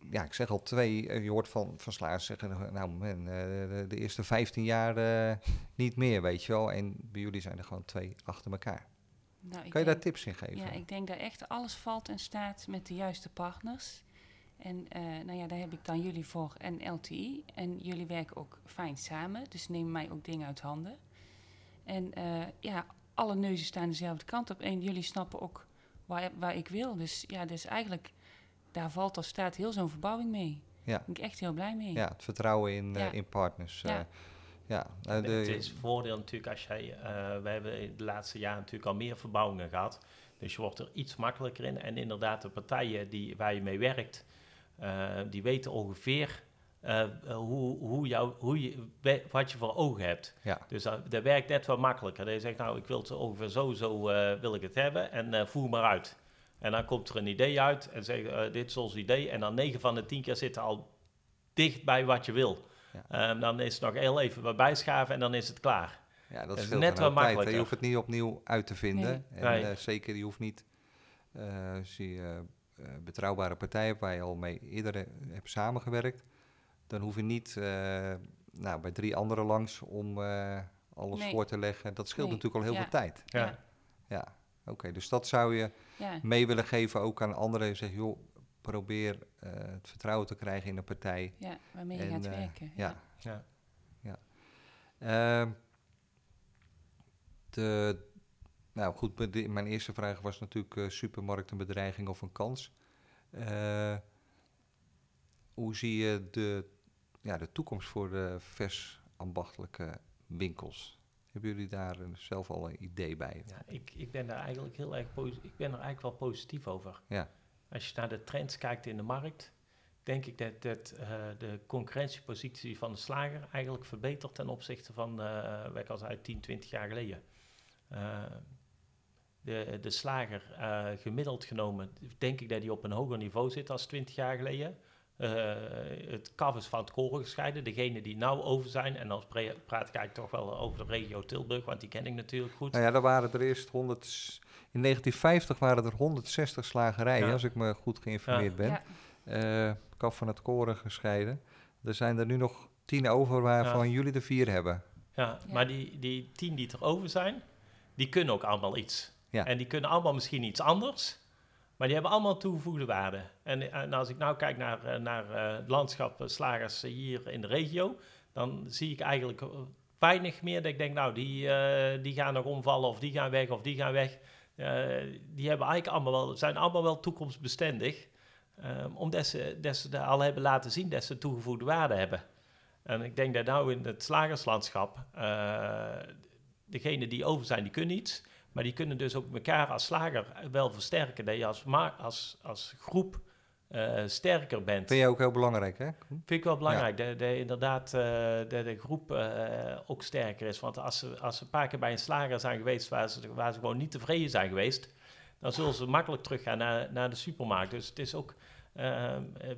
Speaker 1: ja, ik zeg al twee, eh, je hoort van, van slagers zeggen, nou man, eh, de, de eerste 15 jaar eh, niet meer, weet je wel. En bij jullie zijn er gewoon twee achter elkaar.
Speaker 2: Nou,
Speaker 1: Kan je
Speaker 2: denk-
Speaker 1: daar tips in geven?
Speaker 2: Ja, ik denk dat echt alles valt en staat met de juiste partners. En eh, nou ja, daar heb ik dan jullie voor en LTI. En jullie werken ook fijn samen, dus nemen mij ook dingen uit handen. En eh, ja, alle neuzen staan dezelfde kant op. En jullie snappen ook waar, waar ik wil. Dus ja, dus eigenlijk, daar valt of staat heel zo'n verbouwing mee.
Speaker 1: Ja.
Speaker 2: Daar ben ik echt heel blij mee.
Speaker 1: Ja, het vertrouwen in, eh, in partners.
Speaker 2: Ja.
Speaker 1: eh, ja, nou, de,
Speaker 3: het is voordeel natuurlijk als jij, eh we hebben in de laatste jaren natuurlijk al meer verbouwingen gehad. Dus je wordt er iets makkelijker in. En inderdaad, de partijen die, waar je mee werkt, die weten ongeveer eh, hoe, hoe jou, hoe je, wat je voor ogen hebt.
Speaker 1: ja,
Speaker 3: Dus dat, dat werkt net wat makkelijker. Dat je zegt, nou, ik wil het ongeveer zo, zo eh, wil ik het hebben en eh, voer maar uit. En dan komt er een idee uit en zeg eh, dit is ons idee. En dan 9 van de 10 keer zit er al dicht bij wat je wil.
Speaker 1: Ja.
Speaker 3: Ehm, dan is het nog heel even wat bijschaven en dan is het klaar.
Speaker 1: ja, dat
Speaker 3: Dat is net
Speaker 1: tijd, hè. Je
Speaker 3: makkelijker.
Speaker 1: hoeft het niet opnieuw uit te vinden. En
Speaker 3: Nee.
Speaker 1: eh, zeker, je hoeft niet, eh, eh, betrouwbare partijen hebt waar je al mee eerder eh, hebt samengewerkt, dan hoef je niet eh, nou, bij drie anderen langs om eh, alles
Speaker 2: Nee.
Speaker 1: voor te leggen. Dat scheelt
Speaker 2: Nee,
Speaker 1: natuurlijk al heel
Speaker 2: ja.
Speaker 1: veel tijd.
Speaker 3: Ja.
Speaker 2: Ja.
Speaker 1: Ja, oké. Dus dat zou je
Speaker 2: Ja,
Speaker 1: mee willen geven ook aan anderen. Zeg, joh, probeer eh, het vertrouwen te krijgen in een partij.
Speaker 2: ja, waarmee je
Speaker 1: En,
Speaker 2: gaat werken.
Speaker 1: Ja.
Speaker 3: Ja.
Speaker 1: Ehm, de, nou goed, mijn eerste vraag was natuurlijk eh, supermarkt een bedreiging of een kans. Eh, hoe zie je de, ja, de toekomst voor de vers ambachtelijke winkels? Hebben jullie daar eh, zelf al een idee bij?
Speaker 3: Ja, ik, ik ben daar eigenlijk heel erg ik ben er eigenlijk wel positief over.
Speaker 1: Ja.
Speaker 3: Als je naar de trends kijkt in de markt, denk ik dat, dat de concurrentiepositie van de slager eigenlijk verbetert ten opzichte van, eh wat ik al zei, 10, 20 jaar geleden. Eh, de, de slager, eh, gemiddeld genomen, denk ik dat hij op een hoger niveau zit als 20 jaar geleden. Eh, het kaf is van het koren gescheiden. Degenen die nou over zijn, en dan praat ik eigenlijk toch wel over de regio Tilburg, want die ken ik natuurlijk goed.
Speaker 1: Nou ja, er waren er eerst 100. s- In 1950 waren er 160 slagerijen,
Speaker 3: Ja.
Speaker 1: als ik me goed geïnformeerd ben.
Speaker 2: Ja,
Speaker 1: eh kaf van het koren gescheiden. Er zijn er nu nog tien over waarvan jullie er vier hebben.
Speaker 3: Ja,
Speaker 2: Ja.
Speaker 3: maar die, die tien die er over zijn, die kunnen ook allemaal iets.
Speaker 1: Ja.
Speaker 3: En die kunnen allemaal misschien iets anders, maar die hebben allemaal toegevoegde waarde. En, en als ik nou kijk naar, eh, naar eh, het landschap eh, slagers hier in de regio, dan zie ik eigenlijk weinig meer dat ik denk, nou, die, die gaan nog omvallen of die gaan weg of die gaan weg. Die hebben eigenlijk allemaal wel, zijn allemaal wel toekomstbestendig, ehm, omdat ze, dat ze al hebben laten zien dat ze toegevoegde waarde hebben. En ik denk dat nou in het slagerslandschap, degenen die over zijn, die kunnen iets. Maar die kunnen dus ook elkaar als slager wel versterken. Dat je als, als, als groep uh, sterker bent.
Speaker 1: Vind je ook heel belangrijk, hè?
Speaker 3: Vind ik wel belangrijk. Ja. Dat inderdaad uh, de, de groep uh, ook sterker is. Want als ze, als ze een paar keer bij een slager zijn geweest waar ze, waar ze gewoon niet tevreden zijn geweest, dan zullen ze makkelijk teruggaan naar, naar de supermarkt. Dus het is ook.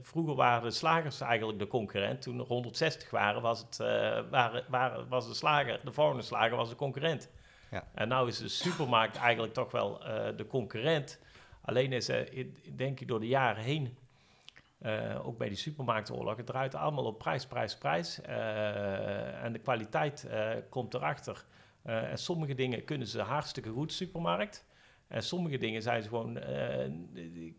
Speaker 3: Vroeger waren de slagers eigenlijk de concurrent. Toen er 160 waren, was, het, waren, waren, was de slager, de volgende slager was de concurrent. Ja. En nu is de supermarkt eigenlijk toch wel de concurrent. Alleen is er, denk ik, door de jaren heen uh, ook bij die supermarktoorlog. Het draait allemaal op prijs, prijs, prijs. Uh, en de kwaliteit uh, komt erachter. en sommige dingen kunnen ze hartstikke goed, supermarkt. En sommige dingen zijn ze gewoon.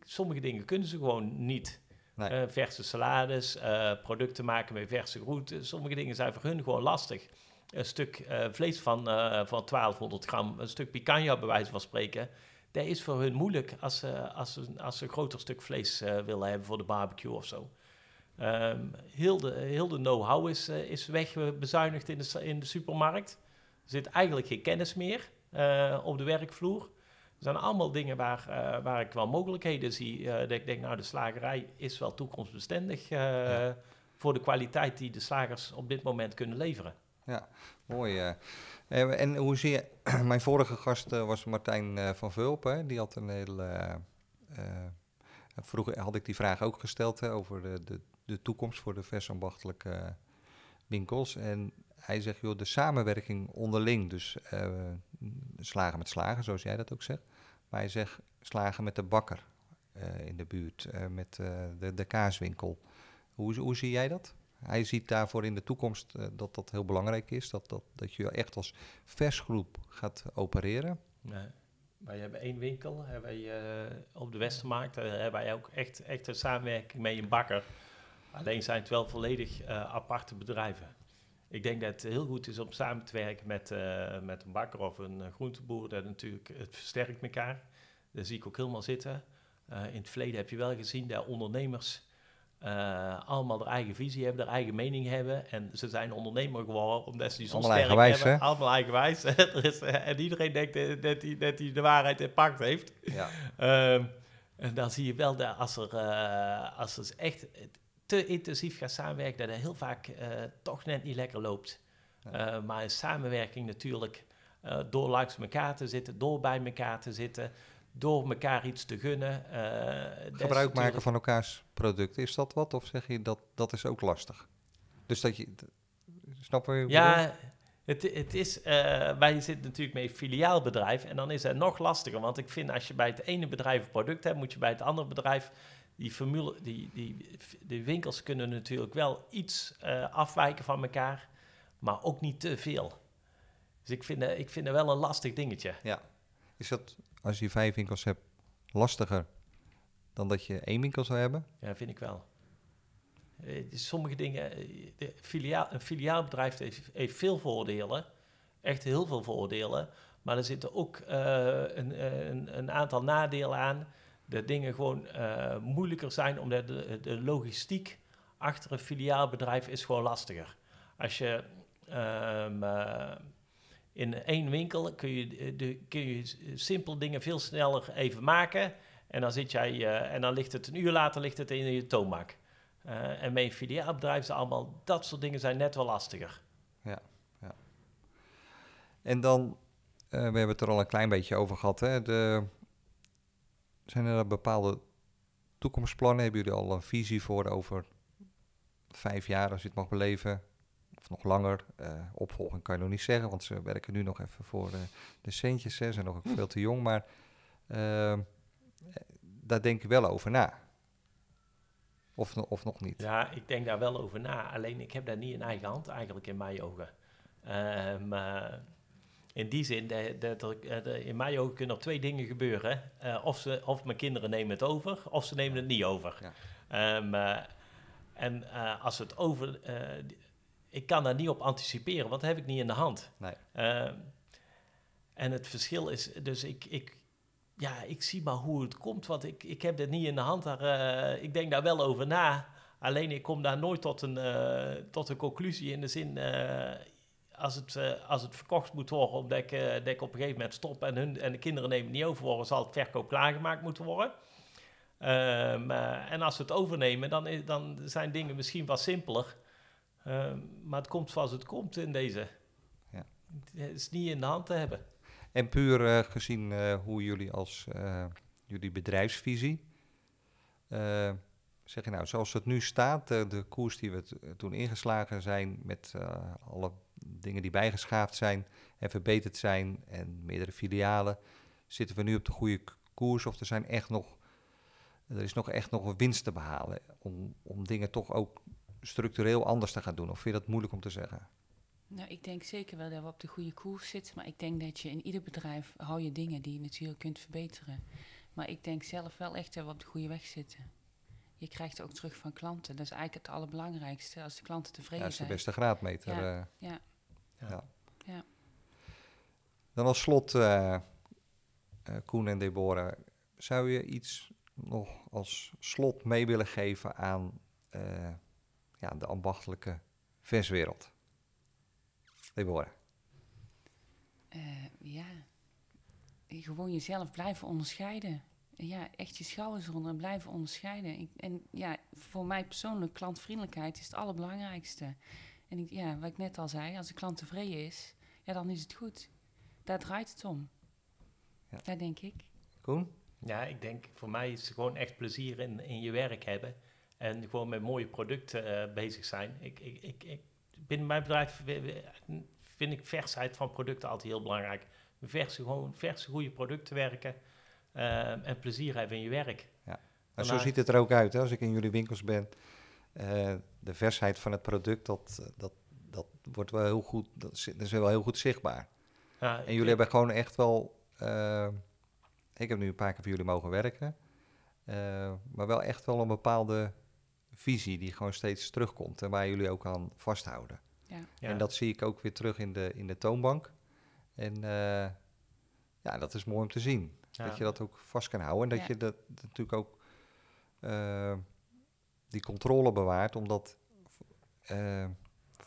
Speaker 3: sommige dingen kunnen ze gewoon niet. Nee. verse salades, producten maken met verse groenten. Sommige dingen zijn voor hun gewoon lastig. Een stuk vlees van, van 1200 gram, een stuk picanha bij wijze van spreken dat is voor hun moeilijk als ze, als ze, als ze een groter stuk vlees uh, willen hebben voor de barbecue of zo. Um, heel de, heel de know-how is, is wegbezuinigd in de, in de supermarkt. Er zit eigenlijk geen kennis meer op de werkvloer. Er zijn allemaal dingen waar, waar ik wel mogelijkheden zie. dat ik denk, nou, de slagerij is wel toekomstbestendig ja. voor de kwaliteit die de slagers op dit moment kunnen leveren.
Speaker 1: Ja, mooi. Uh, en hoe zie je, mijn vorige gast uh, was Martijn van Vulpen. Die had een hele. vroeger had ik die vraag ook gesteld over de, de, de toekomst voor de versambachtelijke winkels. En hij zegt, joh, de samenwerking onderling, dus slagen met slagen, zoals jij dat ook zegt. Maar hij zegt slagen met de bakker in de buurt, met de, de kaaswinkel. Hoe, hoe zie jij dat? Hij ziet daarvoor in de toekomst uh, dat dat heel belangrijk is. Dat, dat, dat je echt als versgroep gaat opereren.
Speaker 3: Nee. Wij hebben één winkel hebben wij, uh, op de Westermarkt. Daar hebben wij ook echt, echt een samenwerking mee een bakker. Alleen zijn het wel volledig aparte bedrijven. Ik denk dat het heel goed is om samen te werken met, met een bakker of een groenteboer. Dat natuurlijk, het versterkt elkaar. Daar zie ik ook helemaal zitten. in het verleden heb je wel gezien dat ondernemers uh, allemaal hun eigen visie hebben, hun eigen mening hebben. En ze zijn ondernemer geworden omdat ze die zo sterk hebben. Hè? Allemaal eigenwijs. is, uh, en iedereen denkt uh, dat hij dat de waarheid in pact heeft. Ja. Um, en dan zie je wel dat als er, als er echt te intensief gaat samenwerken, dat het heel vaak toch net niet lekker loopt. Ja. maar in samenwerking natuurlijk, door langs elkaar te zitten, door bij elkaar te zitten door elkaar iets te gunnen.
Speaker 1: Uh, Gebruik maken van elkaars producten, is dat wat? Of zeg je dat dat is ook lastig? Dus dat je, snap je?
Speaker 3: Ja, het, het is, uh, wij zitten natuurlijk met een filiaalbedrijf en dan is het nog lastiger. Want ik vind als je bij het ene bedrijf een product hebt, moet je bij het andere bedrijf die formule, die, die, die winkels kunnen natuurlijk wel iets uh, afwijken van elkaar, maar ook niet te veel. Dus ik vind, ik vind het wel een lastig dingetje.
Speaker 1: Ja. Is dat als je vijf winkels hebt, lastiger dan dat je één winkel zou hebben?
Speaker 3: Ja, vind ik wel. Eh, sommige dingen, eh, de filiaal, een filiaalbedrijf heeft, veel voordelen, echt heel veel voordelen, maar er zitten ook uh, een, een, een, aantal nadelen aan. Dat dingen gewoon moeilijker zijn, omdat de, de, logistiek achter een filiaalbedrijf is gewoon lastiger. Als je um, in één winkel kun je, eh, de, kun je simpel dingen veel sneller even maken. En dan, zit jij, uh, en dan ligt het een uur later ligt het in je toonmaak. Uh, en met filiaalbedrijf zijn allemaal dat soort dingen zijn net wel lastiger.
Speaker 1: Ja, ja. En dan, we hebben het er al een klein beetje over gehad. Hè? De, zijn er bepaalde toekomstplannen? Hebben jullie al een visie voor over vijf jaar, als je het mag beleven? Of nog langer. Uh, opvolging kan je nog niet zeggen, want ze werken nu nog even voor uh, de centjes. Ze zijn nog veel te jong, maar uh, daar denk ik wel over na. Of, of nog niet?
Speaker 3: Ja, ik denk daar wel over na. Alleen ik heb daar niet in eigen hand eigenlijk in mijn ogen. maar in die zin, dat er, in mijn ogen kunnen er twee dingen gebeuren. of, ze, of mijn kinderen nemen het over, of ze nemen het niet over. Ja. Um, en als het over ik kan daar niet op anticiperen, want dat heb ik niet in de hand. Nee. Uh, en het verschil is, dus ik, ik, ja, ik zie maar hoe het komt, want ik, ik heb dit niet in de hand. Daar, uh, ik denk daar wel over na. Alleen ik kom daar nooit tot een, eh, tot een conclusie in de zin, eh, als, het, eh, als het verkocht moet worden, omdat ik, eh, dat ik op een gegeven moment stop en, hun, en de kinderen nemen het niet over worden, zal het verkoop klaargemaakt moeten worden. Ehm, eh, en als ze het overnemen, dan, dan zijn dingen misschien wat simpeler. Ehm, maar het komt zoals het komt in deze.
Speaker 1: Ja.
Speaker 3: Het is niet in de hand te hebben.
Speaker 1: En puur eh, gezien eh, hoe jullie als eh, jullie bedrijfsvisie, eh, zeg je nou, zoals het nu staat, de koers die we toen ingeslagen zijn met alle dingen die bijgeschaafd zijn en verbeterd zijn en meerdere filialen, zitten we nu op de goede koers of er zijn echt nog, er is nog echt nog een winst te behalen om, om dingen toch ook structureel anders te gaan doen? Of vind je dat moeilijk om te zeggen?
Speaker 2: Nou, ik denk zeker wel dat we op de goede koers zitten. Maar ik denk dat je in ieder bedrijf hou je dingen die je natuurlijk kunt verbeteren. Maar ik denk zelf wel echt dat we op de goede weg zitten. Je krijgt ook terug van klanten. Dat is eigenlijk het allerbelangrijkste. Als de klanten
Speaker 1: Ja,
Speaker 2: tevreden
Speaker 1: dat is de
Speaker 2: zijn.
Speaker 1: beste graadmeter.
Speaker 2: Ja,
Speaker 1: eh.
Speaker 2: ja.
Speaker 1: Ja.
Speaker 2: Ja.
Speaker 1: Dan als slot, eh, eh, Koen en Deborah, zou je iets nog als slot mee willen geven aan eh, ja, de ambachtelijke verswereld? Deborah.
Speaker 2: Eh, ja, gewoon jezelf blijven onderscheiden. Ja, echt je schouders eronder en blijven onderscheiden. Ik, en ja, voor mij persoonlijk, klantvriendelijkheid is het allerbelangrijkste. En ik, ja, wat ik net al zei, als de klant tevreden is, ja, dan is het goed. Daar draait het om.
Speaker 1: Ja.
Speaker 2: Dat denk ik.
Speaker 1: Koen?
Speaker 3: Ja, ik denk voor mij is het gewoon echt plezier in, in je werk hebben. En gewoon met mooie producten eh, bezig zijn. Ik, ik, ik, ik, binnen mijn bedrijf vind ik versheid van producten altijd heel belangrijk. Verse, gewoon verse goede producten werken. eh, en plezier hebben in je werk.
Speaker 1: Nou, zo ziet het er ook uit hè, als ik in jullie winkels ben. Eh, de versheid van het product, dat, dat, dat wordt wel heel goed, dat is, dat is wel heel goed zichtbaar.
Speaker 3: Ja,
Speaker 1: En jullie hebben gewoon echt wel. ik heb nu een paar keer voor jullie mogen werken. maar wel echt wel een bepaalde visie die gewoon steeds terugkomt. En waar jullie ook aan vasthouden.
Speaker 2: Ja.
Speaker 3: ja.
Speaker 1: En dat zie ik ook weer terug in de, in de toonbank. En eh, ja, dat is mooi om te zien.
Speaker 3: Ja.
Speaker 1: Dat je dat ook vast kan houden. En dat
Speaker 2: Ja.
Speaker 1: je dat, dat natuurlijk ook eh, die controle bewaart om dat eh,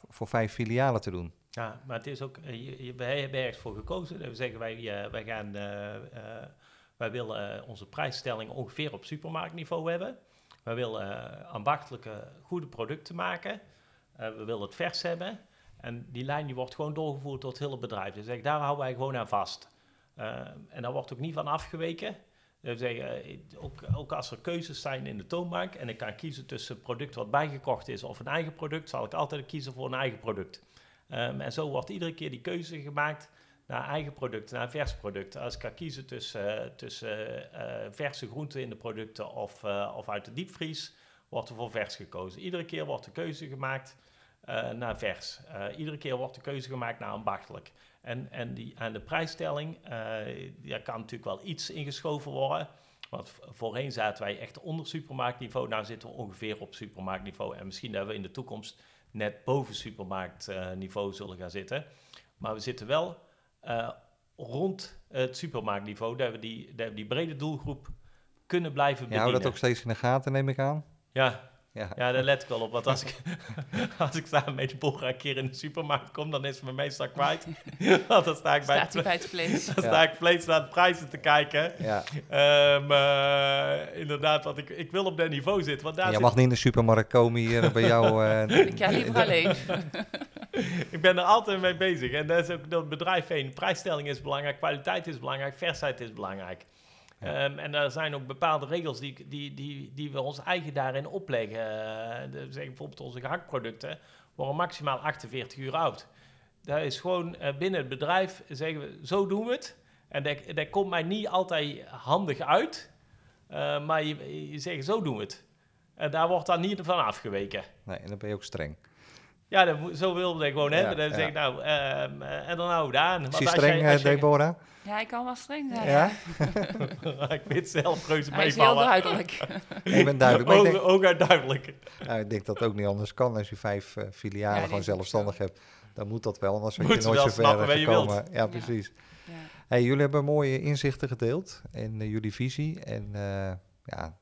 Speaker 1: voor vijf filialen te doen.
Speaker 3: Ja, maar het is ook, je, je, wij hebben ergens voor gekozen. We zeggen wij, wij gaan, eh, eh, wij willen onze prijsstelling ongeveer op supermarktniveau hebben. Wij willen eh, ambachtelijke, goede producten maken. Eh, we willen het vers hebben. En die lijn die wordt gewoon doorgevoerd door het hele bedrijf. Dus zeg, daar houden wij gewoon aan vast. Eh, en daar wordt ook niet van afgeweken. Ook, ook als er keuzes zijn in de toonbank en ik kan kiezen tussen product wat bijgekocht is of een eigen product, zal ik altijd kiezen voor een eigen product. Ehm, en zo wordt iedere keer die keuze gemaakt naar eigen producten, naar vers producten. Als ik kan kiezen tussen, tussen eh, verse groenten in de producten of, eh, of uit de diepvries, wordt er voor vers gekozen. Iedere keer wordt de keuze gemaakt eh, naar vers. Iedere keer wordt de keuze gemaakt naar ambachtelijk. En, en die, aan de prijsstelling, daar kan natuurlijk wel iets ingeschoven worden. Want voorheen zaten wij echt onder supermarktniveau. Nou zitten we ongeveer op supermarktniveau. En misschien dat we in de toekomst net boven supermarktniveau zullen gaan zitten. Maar we zitten wel eh, rond het supermarktniveau. Dat we, die, dat we die brede doelgroep kunnen blijven
Speaker 1: Je
Speaker 3: bedienen.
Speaker 1: houdt dat ook steeds in de gaten, neem ik aan.
Speaker 3: Ja,
Speaker 1: Ja,
Speaker 3: ja, daar let ik wel op. Want als ik, als ik samen met de Bora een keer in de supermarkt kom, dan is ze me meestal kwijt. want dan sta ik bij, het,
Speaker 2: bij het vlees?
Speaker 3: dan sta ik vlees naar de prijzen te kijken.
Speaker 1: ja.
Speaker 3: Ehm, eh, inderdaad, want ik, ik wil op dat niveau zitten. Want daar
Speaker 1: Je
Speaker 3: zit-
Speaker 1: mag niet in de supermarkt komen hier bij jou. eh,
Speaker 2: Ik ga liever alleen.
Speaker 3: ik ben er altijd mee bezig. En dat is ook het bedrijf heen. Prijsstelling is belangrijk, kwaliteit is belangrijk, versheid is belangrijk. Ehm, en er zijn ook bepaalde regels die, die, die, die we ons eigen daarin opleggen. Eh, zeg bijvoorbeeld onze gehaktproducten worden maximaal 48 uur oud. Dat is gewoon eh, binnen het bedrijf zeggen we, zo doen we het. En dat, dat komt mij niet altijd handig uit. Eh, maar je, je zegt, zo doen we het. En daar wordt dan niet van afgeweken.
Speaker 1: nee, en dan ben je ook streng.
Speaker 3: Ja, dat moet- zo we dat gewoon
Speaker 1: Ja,
Speaker 3: hebben. Dan zeg ik, nou, ehm, eh, en dan we daar aan.
Speaker 1: Is je streng,
Speaker 3: jij-
Speaker 1: eh, Deborah?
Speaker 2: Ja, ik kan wel streng zijn.
Speaker 1: Ja?
Speaker 3: ik vind het zelf reuze
Speaker 2: Hij is heel
Speaker 3: meevallen.
Speaker 2: duidelijk.
Speaker 1: Ik ben duidelijk. Maar ik denk,
Speaker 3: Ook, ook uit duidelijk.
Speaker 1: nou, ik denk dat het ook niet anders kan. Als je vijf eh, filialen
Speaker 2: Ja,
Speaker 1: gewoon
Speaker 2: ik
Speaker 1: zelfstandig hebt, dan moet dat wel. Anders
Speaker 3: Moet
Speaker 1: je nooit zo ver
Speaker 3: je
Speaker 1: gekomen. Ja, precies.
Speaker 2: Ja.
Speaker 1: Hey, jullie hebben mooie inzichten gedeeld en eh, jullie visie. En eh, ja,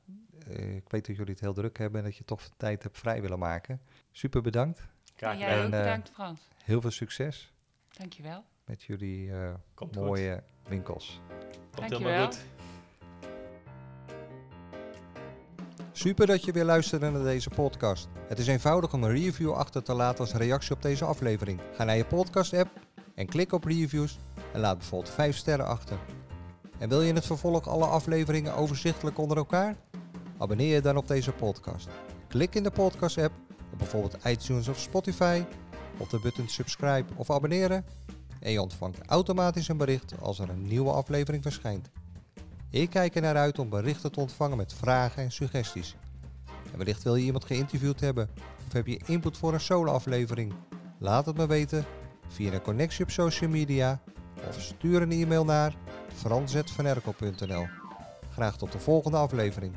Speaker 1: eh, ik weet dat jullie het heel druk hebben en dat je toch tijd hebt vrij willen maken. Super bedankt.
Speaker 3: Graag
Speaker 2: En
Speaker 3: gedaan.
Speaker 2: jij
Speaker 1: En,
Speaker 2: ook
Speaker 1: eh,
Speaker 2: bedankt, Frans.
Speaker 1: Heel veel succes
Speaker 2: Dankjewel.
Speaker 1: met jullie eh,
Speaker 3: Komt goed.
Speaker 1: mooie winkels.
Speaker 3: Komt
Speaker 2: Dankjewel.
Speaker 3: helemaal goed.
Speaker 1: Super dat je weer luisterde naar deze podcast. Het is eenvoudig om een review achter te laten als reactie op deze aflevering. Ga naar je podcast-app en klik op reviews en laat bijvoorbeeld 5 sterren achter. En wil je in het vervolg alle afleveringen overzichtelijk onder elkaar? Abonneer je dan op deze podcast. Klik in de podcast-app op bijvoorbeeld iTunes of Spotify op de button subscribe of abonneren en je ontvangt automatisch een bericht als er een nieuwe aflevering verschijnt. Ik kijk er naar uit om berichten te ontvangen met vragen en suggesties. En wellicht wil je iemand geïnterviewd hebben of heb je input voor een solo-aflevering? Laat het me weten via een connectie op social media of stuur een e-mail naar frans.vanerkel.nl. Graag tot de volgende aflevering.